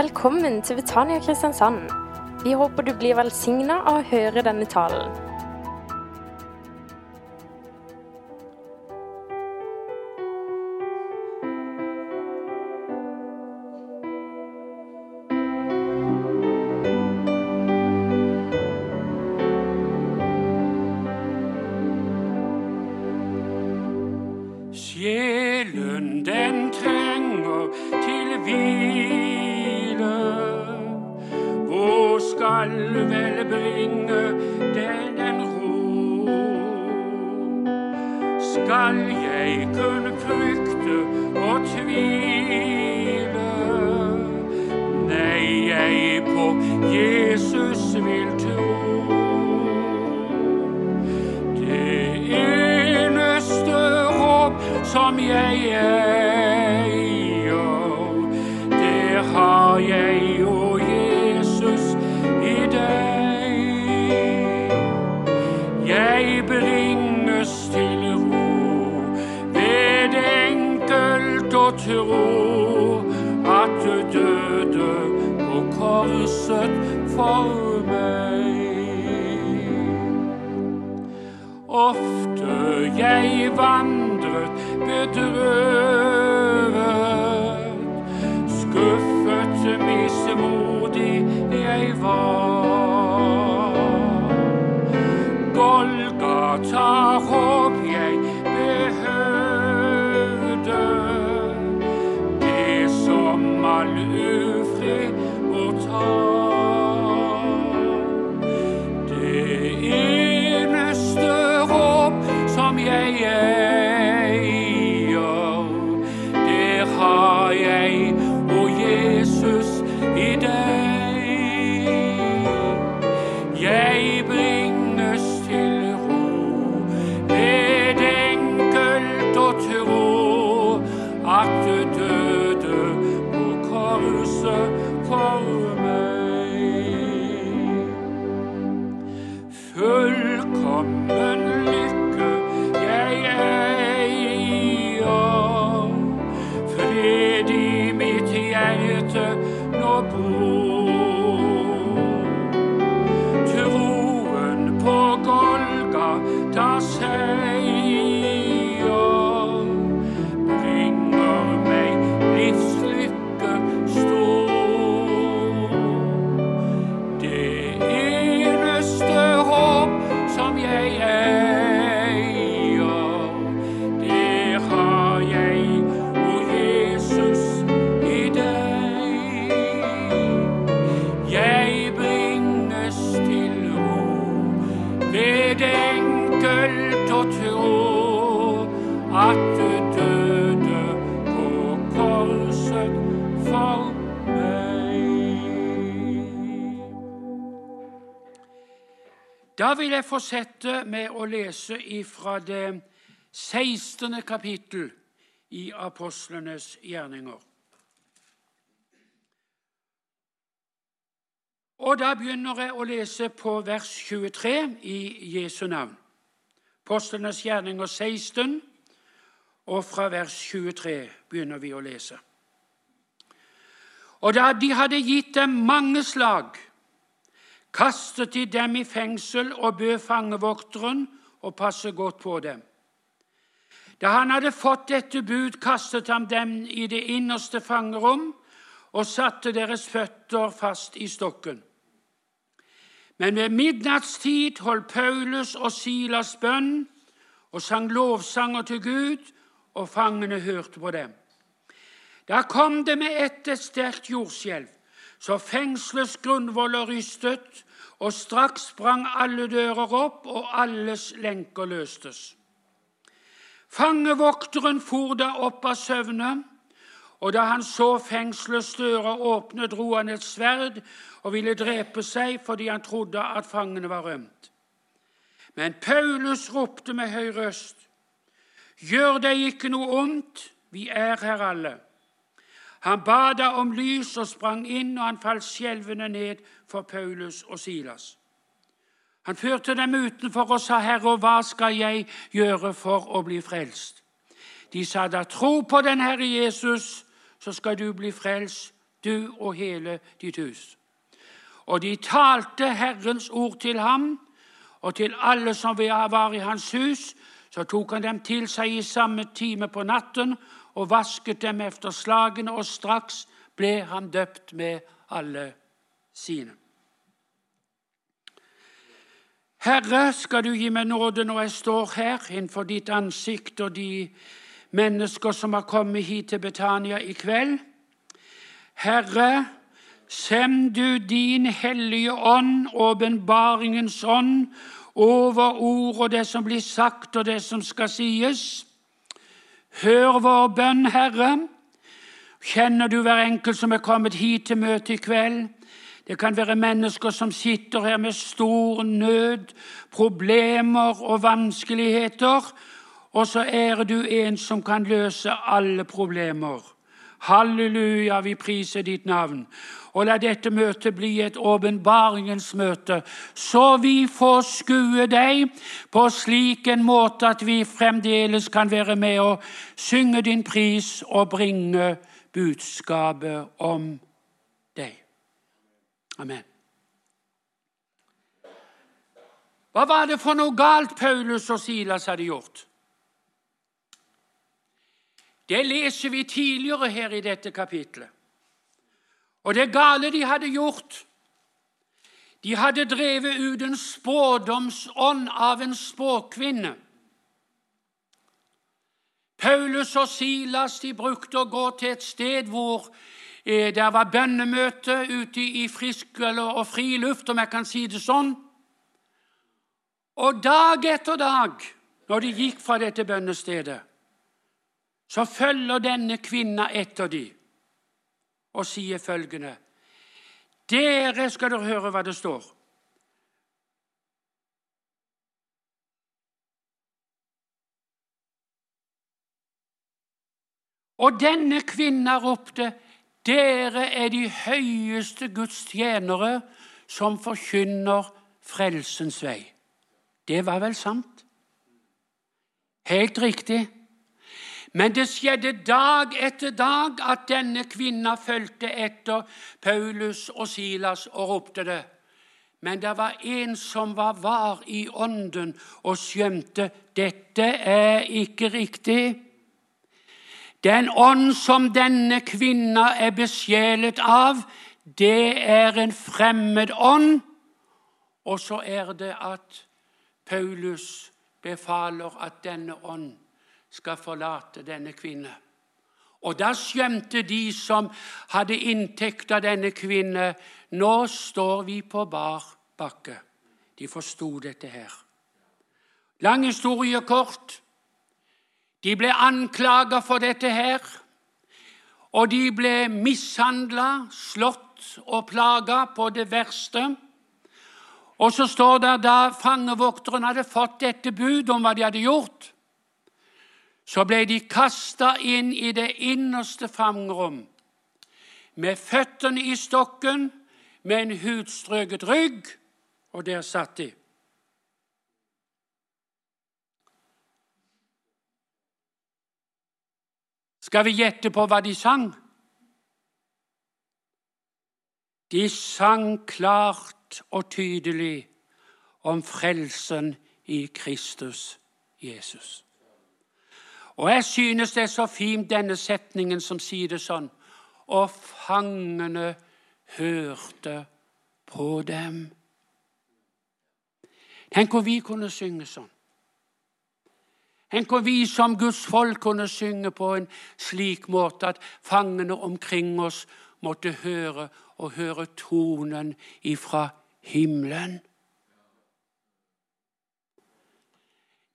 Velkommen til Betania Kristiansand. Vi håper du blir velsigna av å høre denne talen. Tro at du døde på korset for meg. Da vil jeg fortsette med å lese ifra det 16. kapittel i apostlenes gjerninger. Og da begynner jeg å lese på vers 23 i Jesu navn. Apostlenes gjerninger 16, og fra vers 23 begynner vi å lese. Og da de hadde gitt dem mange slag, kastet de dem i fengsel og bød fangevokteren å passe godt på dem. Da han hadde fått dette bud, kastet han dem i det innerste fangerom og satte deres føtter fast i stokken. Men ved midnattstid holdt Paulus og Silas bønn og sang lovsanger til Gud, og fangene hørte på dem. Da kom det med ett et sterkt jordskjelv, så fengselets grunnvoller rystet, og straks sprang alle dører opp, og alles lenker løstes. Fangevokteren for da opp av søvne, og da han så fengselets dører åpne, dro han et sverd og ville drepe seg fordi han trodde at fangene var rømt. Men Paulus ropte med høy røst, Gjør deg ikke noe ondt, vi er her alle. Han ba da om lys og sprang inn, og han falt skjelvende ned for Paulus og Silas. Han førte dem utenfor og sa, 'Herre, hva skal jeg gjøre for å bli frelst?' De sa da, 'Tro på den Herre Jesus, så skal du bli frelst, du og hele ditt hus. Og de talte Herrens ord til ham, og til alle som var i hans hus. Så tok han dem til seg i samme time på natten og vasket dem efter slagene, og straks ble han døpt med alle sine. Herre, skal du gi meg nåde når jeg står her innenfor ditt ansikt og de mennesker som har kommet hit til Betania i kveld. Herre, send du din hellige ånd, åpenbaringens ånd, over ord og det som blir sagt og det som skal sies. Hør vår bønn, Herre. Kjenner du hver enkelt som er kommet hit til møte i kveld? Det kan være mennesker som sitter her med stor nød, problemer og vanskeligheter. Og så er du en som kan løse alle problemer. Halleluja, vi priser ditt navn. Og la dette møtet bli et åpenbaringens møte, så vi får skue deg på slik en måte at vi fremdeles kan være med og synge din pris og bringe budskapet om deg. Amen. Hva var det for noe galt Paulus og Silas hadde gjort? Det leser vi tidligere her i dette kapitlet. Og det gale de hadde gjort De hadde drevet ut en spådomsånd av en spåkvinne. Paulus og Silas de brukte å gå til et sted hvor eh, det var bønnemøte ute i frisk og fri luft, om jeg kan si det sånn. Og dag etter dag, når de gikk fra dette bønnestedet, så følger denne kvinna etter de og sier følgende Dere skal dere høre hva det står. Og denne kvinna ropte, dere er de høyeste Guds tjenere som forkynner frelsens vei. Det var vel sant? Helt riktig. Men det skjedde dag etter dag at denne kvinna fulgte etter Paulus og Silas og ropte det. Men det var en som var var i ånden og skjønte dette er ikke riktig. Den ånd som denne kvinna er besjelet av, det er en fremmed ånd. Og så er det at Paulus befaler at denne ånd skal forlate denne kvinne. Og da skjønte de som hadde inntekt av denne kvinne, nå står vi på bar bakke. De forsto dette her. Lang historie kort. De ble anklaga for dette her. Og de ble mishandla, slått og plaga på det verste. Og så står det da fangevokteren hadde fått dette bud om hva de hadde gjort, så ble de kasta inn i det innerste fangerom med føttene i stokken, med en hudstrøket rygg, og der satt de. Skal vi gjette på hva de sang? De sang klart og tydelig om frelsen i Kristus Jesus. Og jeg synes det er så fint, denne setningen som sier det sånn. Og fangene hørte på dem. Tenk om vi kunne synge sånn. Tenk om vi som Guds folk kunne synge på en slik måte at fangene omkring oss måtte høre og høre tonen ifra himmelen.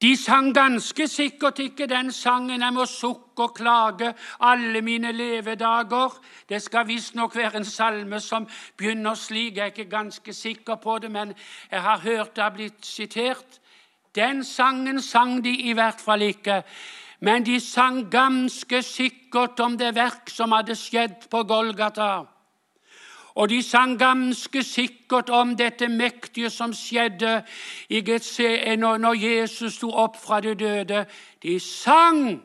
De sang ganske sikkert ikke den sangen 'Jeg må sukke og klage alle mine levedager'. Det skal visstnok være en salme som begynner slik. Jeg er ikke ganske sikker på det, men jeg har hørt det har blitt sitert. Den sangen sang de i hvert fall ikke. Men de sang ganske sikkert om det verk som hadde skjedd på Golgata. Og de sang ganske sikkert om dette mektige som skjedde i når Jesus sto opp fra de døde. De sang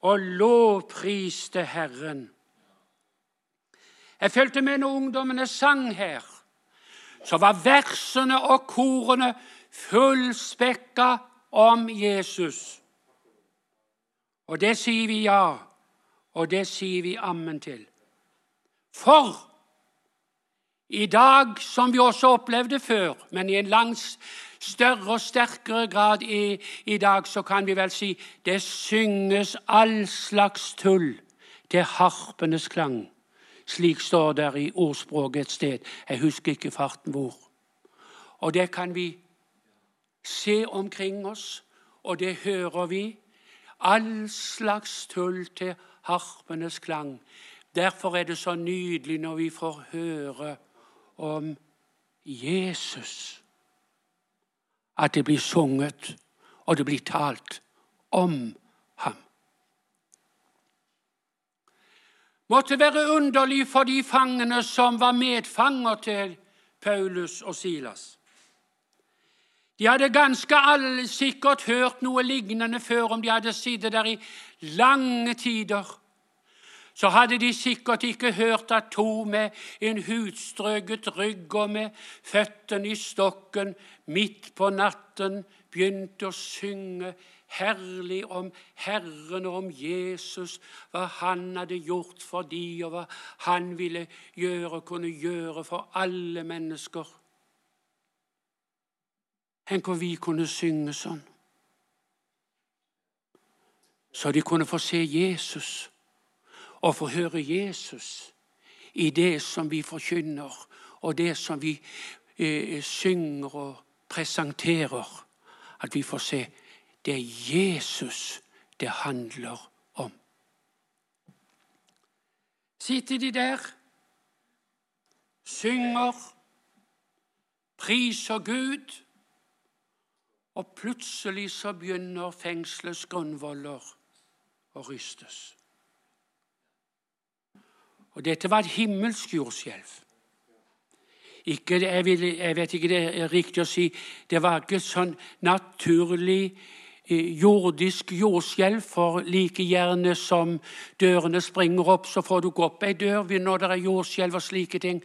og lovpriste Herren. Jeg fulgte med når ungdommene sang her. Så var versene og korene fullspekka om Jesus. Og det sier vi ja, og det sier vi ammen til. For i dag, som vi også opplevde før, men i en langt større og sterkere grad i, i dag, så kan vi vel si det synges all slags tull til harpenes klang. Slik står det i ordspråket et sted. Jeg husker ikke farten hvor. Og det kan vi se omkring oss, og det hører vi. All slags tull til harpenes klang. Derfor er det så nydelig når vi får høre om Jesus. At det blir sunget, og det blir talt om ham. Måtte være underlig for de fangene som var medfanger til Paulus og Silas. De hadde ganske alle sikkert hørt noe lignende før om de hadde sittet der i lange tider så hadde de sikkert ikke hørt at to med en hudstrøket rygg og med føttene i stokken midt på natten begynte å synge herlig om Herren og om Jesus, hva han hadde gjort for de, og hva han ville gjøre og kunne gjøre for alle mennesker. Tenk om vi kunne synge sånn. Så de kunne få se Jesus å få høre Jesus i det som vi forkynner, og det som vi eh, synger og presenterer. At vi får se det er Jesus det handler om. Sitter de der, synger, priser Gud, og plutselig så begynner fengselets grunnvoller å rystes. Og dette var et himmelsk jordskjelv. Ikke, jeg, vil, jeg, vet ikke det er riktig å si det var ikke sånn naturlig eh, jordisk jordskjelv, for like gjerne som dørene springer opp, så får du gå opp ei dør når det er jordskjelv og slike ting.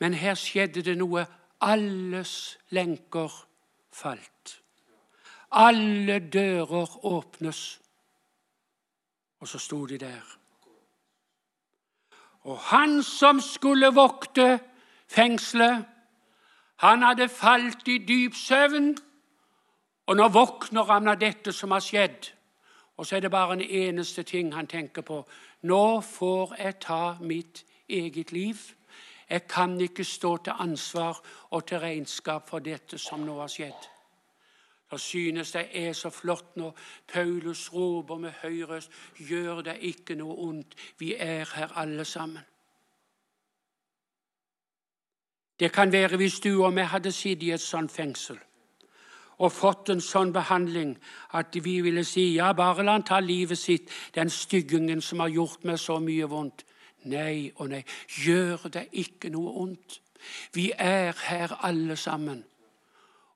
Men her skjedde det noe. Alles lenker falt. Alle dører åpnes. Og så sto de der og han som skulle vokte fengselet, han hadde falt i dyp søvn. Og nå våkner han av dette som har skjedd. Og så er det bare en eneste ting han tenker på. Nå får jeg ta mitt eget liv. Jeg kan ikke stå til ansvar og til regnskap for dette som nå har skjedd. Da synes det er så flott når Paulus roper med høy røst Gjør det ikke noe ondt. Vi er her alle sammen. Det kan være hvis du og vi hadde sittet i et sånt fengsel og fått en sånn behandling at vi ville si ja, bare la han ta livet sitt, den styggingen som har gjort meg så mye vondt. Nei og nei, gjør det ikke noe ondt. Vi er her alle sammen.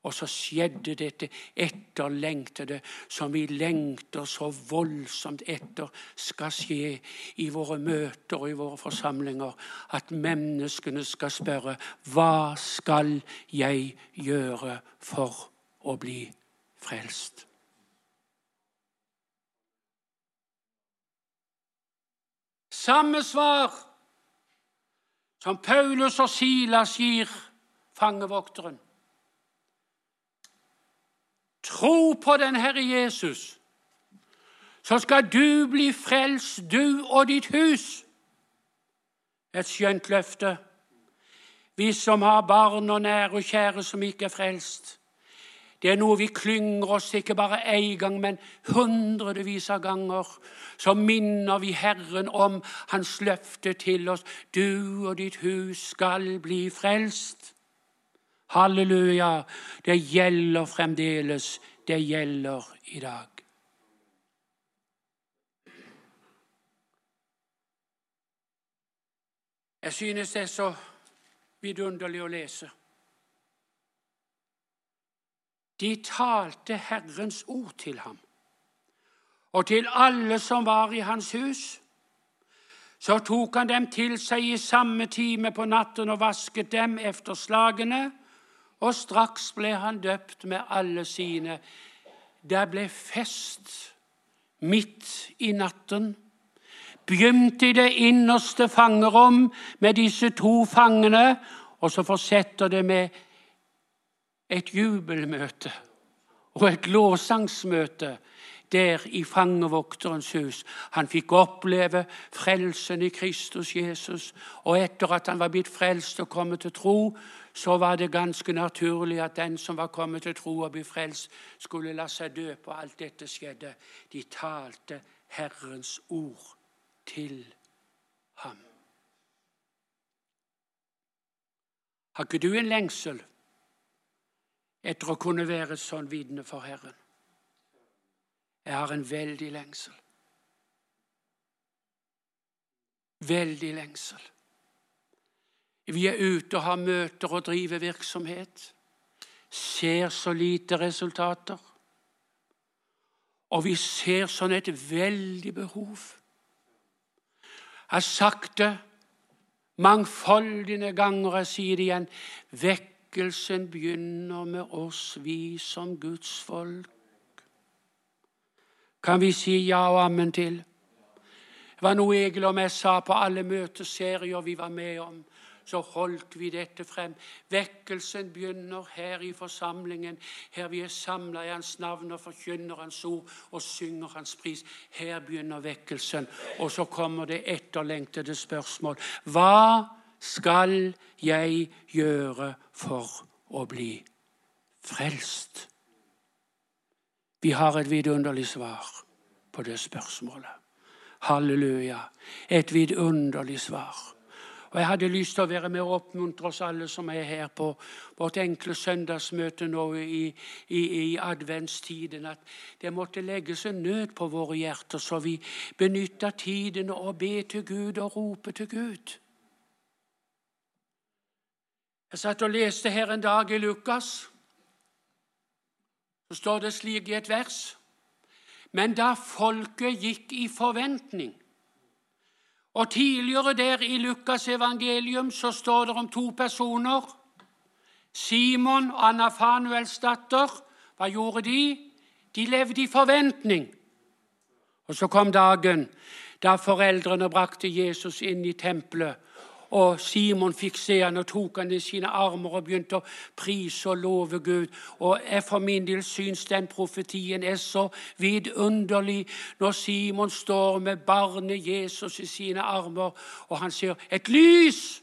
Og så skjedde dette etterlengtede som vi lengter så voldsomt etter skal skje i våre møter og i våre forsamlinger. At menneskene skal spørre hva skal jeg gjøre for å bli frelst? Samme svar som Paulus og Silas gir fangevokteren. Tro på den Herre Jesus, så skal du bli frelst, du og ditt hus. Et skjønt løfte. Vi som har barn og nære og kjære som ikke er frelst. Det er noe vi klynger oss ikke bare én gang, men hundrevis av ganger. Så minner vi Herren om Hans løfte til oss. Du og ditt hus skal bli frelst. Halleluja. Det gjelder fremdeles. Det gjelder i dag. Jeg synes det er så vidunderlig å lese. De talte Herrens ord til ham og til alle som var i hans hus. Så tok han dem til seg i samme time på natten og vasket dem efter slagene, og straks ble han døpt med alle sine. Det ble fest midt i natten. Begynte i det innerste fangerom med disse to fangene, og så fortsetter det med et jubelmøte og et lovsangsmøte der i fangevokterens hus. Han fikk oppleve frelsen i Kristus Jesus, og etter at han var blitt frelst og kommet til tro, så var det ganske naturlig at den som var kommet til tro og ble frelst, skulle la seg døpe, og alt dette skjedde. De talte Herrens ord til ham. Har ikke du en lengsel etter å kunne være sånn vitne for Herren? Jeg har en veldig lengsel. Veldig lengsel. Vi er ute og har møter og driver virksomhet. Ser så lite resultater. Og vi ser sånn et veldig behov. Jeg har sagt det mangfoldige ganger, jeg sier det igjen. Vekkelsen begynner med oss, vi som Guds folk. Kan vi si ja og ammen til? Det var noe Egil og jeg sa på alle møteserier vi var med om så holdt vi dette frem. Vekkelsen begynner her i forsamlingen, her vi er samla i Hans navn og forkynner Hans ord og synger Hans pris. Her begynner vekkelsen. Og så kommer det etterlengtede spørsmål. Hva skal jeg gjøre for å bli frelst? Vi har et vidunderlig svar på det spørsmålet. Halleluja. Et vidunderlig svar. Og Jeg hadde lyst til å være med og oppmuntre oss alle som er her på vårt enkle søndagsmøte nå i, i, i adventstiden, at det måtte legges en nød på våre hjerter, så vi benytter tiden og be til Gud og rope til Gud. Jeg satt og leste her en dag i Lukas. Så står det slik i et vers. Men da folket gikk i forventning og Tidligere der i Lukas evangelium så står det om to personer. Simon og Anna Fanuels datter. Hva gjorde de? De levde i forventning. Og så kom dagen da foreldrene brakte Jesus inn i tempelet og Simon fikk se han og tok han i sine armer og begynte å prise og love Gud. Og jeg for min del syns den profetien er så vidunderlig når Simon står med barnet Jesus i sine armer, og han sier 'et lys'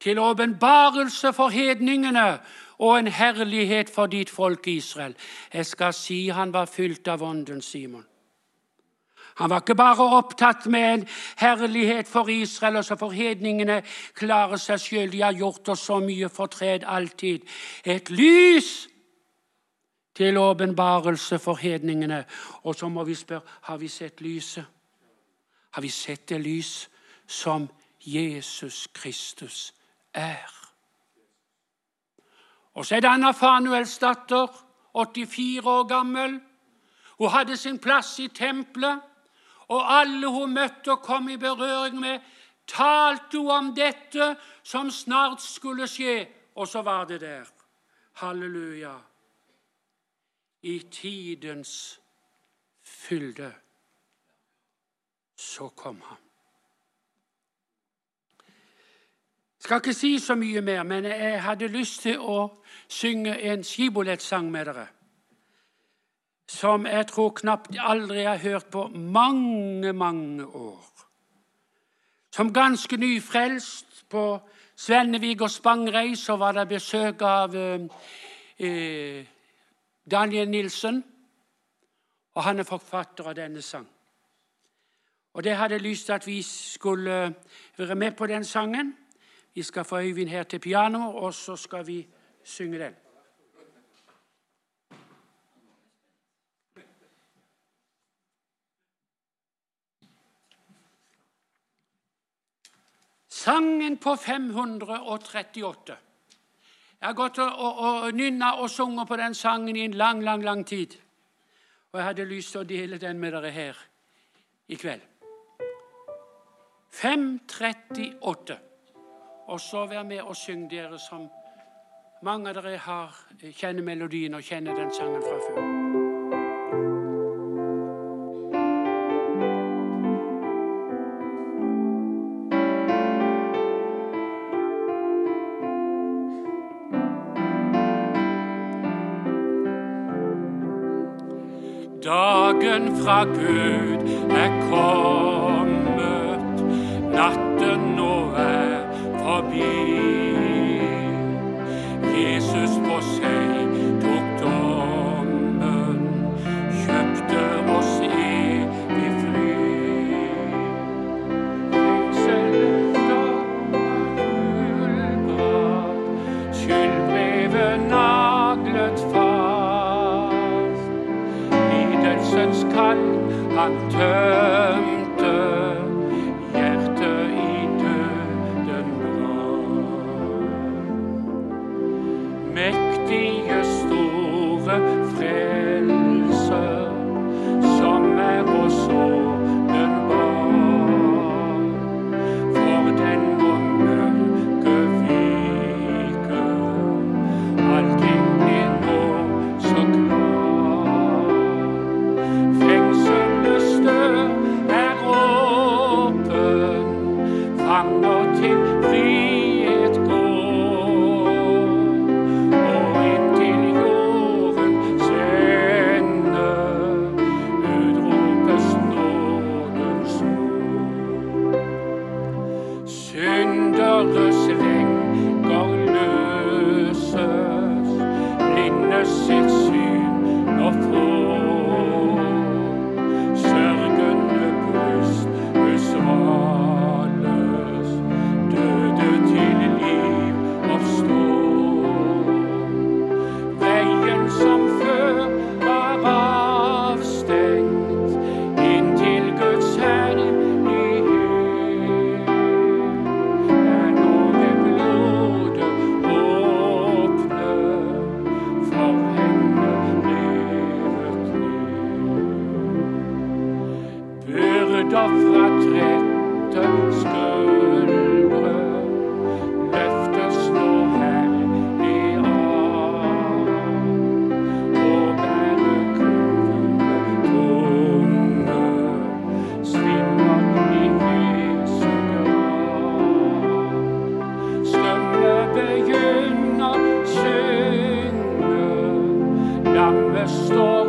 til åpenbarelse for hedningene og en herlighet for ditt folk Israel. Jeg skal si han var fylt av ånden, Simon. Han var ikke bare opptatt med en herlighet for Israel og så for hedningene klare seg sjøl. De har gjort oss så mye fortred alltid. Et lys til åpenbarelse for hedningene. Og så må vi spørre har vi sett lyset. Har vi sett det lys som Jesus Kristus er? Og så er det Anna Fanuels datter, 84 år gammel. Hun hadde sin plass i tempelet. Og alle hun møtte og kom i berøring med, talte hun om dette som snart skulle skje. Og så var det der. Halleluja. I tidens fylde så kom han. Jeg skal ikke si så mye mer, men jeg hadde lyst til å synge en skibolettsang med dere som jeg tror knapt aldri har hørt på mange, mange år. Som ganske nyfrelst på Svennevig og Spangreis så var det besøk av eh, eh, Daniel Nilsen, og han er forfatter av denne sang. Og Det hadde jeg lyst til at vi skulle være med på den sangen. Vi skal få Øyvind her til piano, og så skal vi synge den. Sangen på 538. Jeg har gått og, og, og nynna og sunget på den sangen i en lang, lang, lang tid. Og jeg hadde lyst til å dele den med dere her i kveld. 538. Og så vær med og syng dere som mange av dere har, eh, kjenner melodien og kjenner den sangen fra før. dagen fra Gud er kommet, natten nå er forbi. Jesus tight and turn the storm.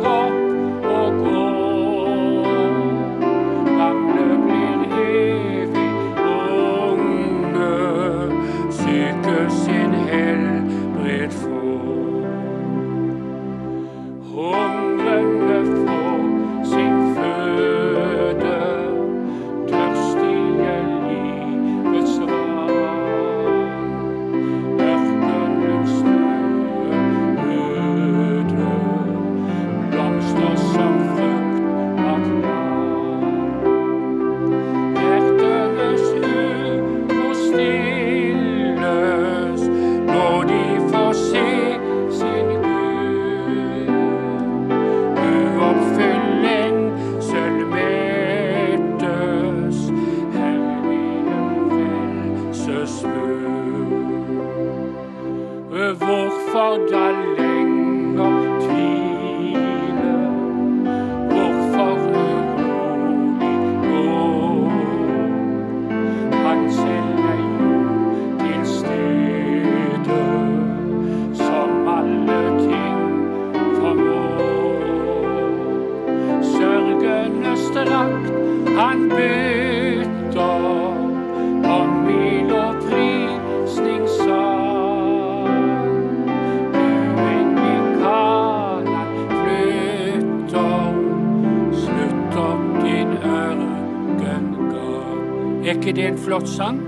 det en flott sang?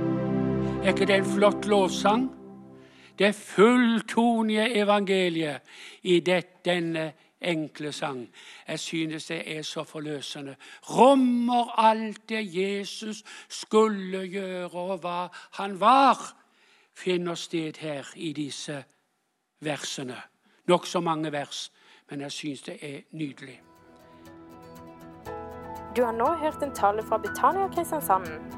Er ikke det en flott lovsang? Det er fulltonige evangeliet i det, denne enkle sang. Jeg synes det er så forløsende. Rommer alt det Jesus skulle gjøre, og hva han var, finner sted her i disse versene. Nokså mange vers, men jeg synes det er nydelig. Du har nå hørt en tale fra Betania Kristiansand.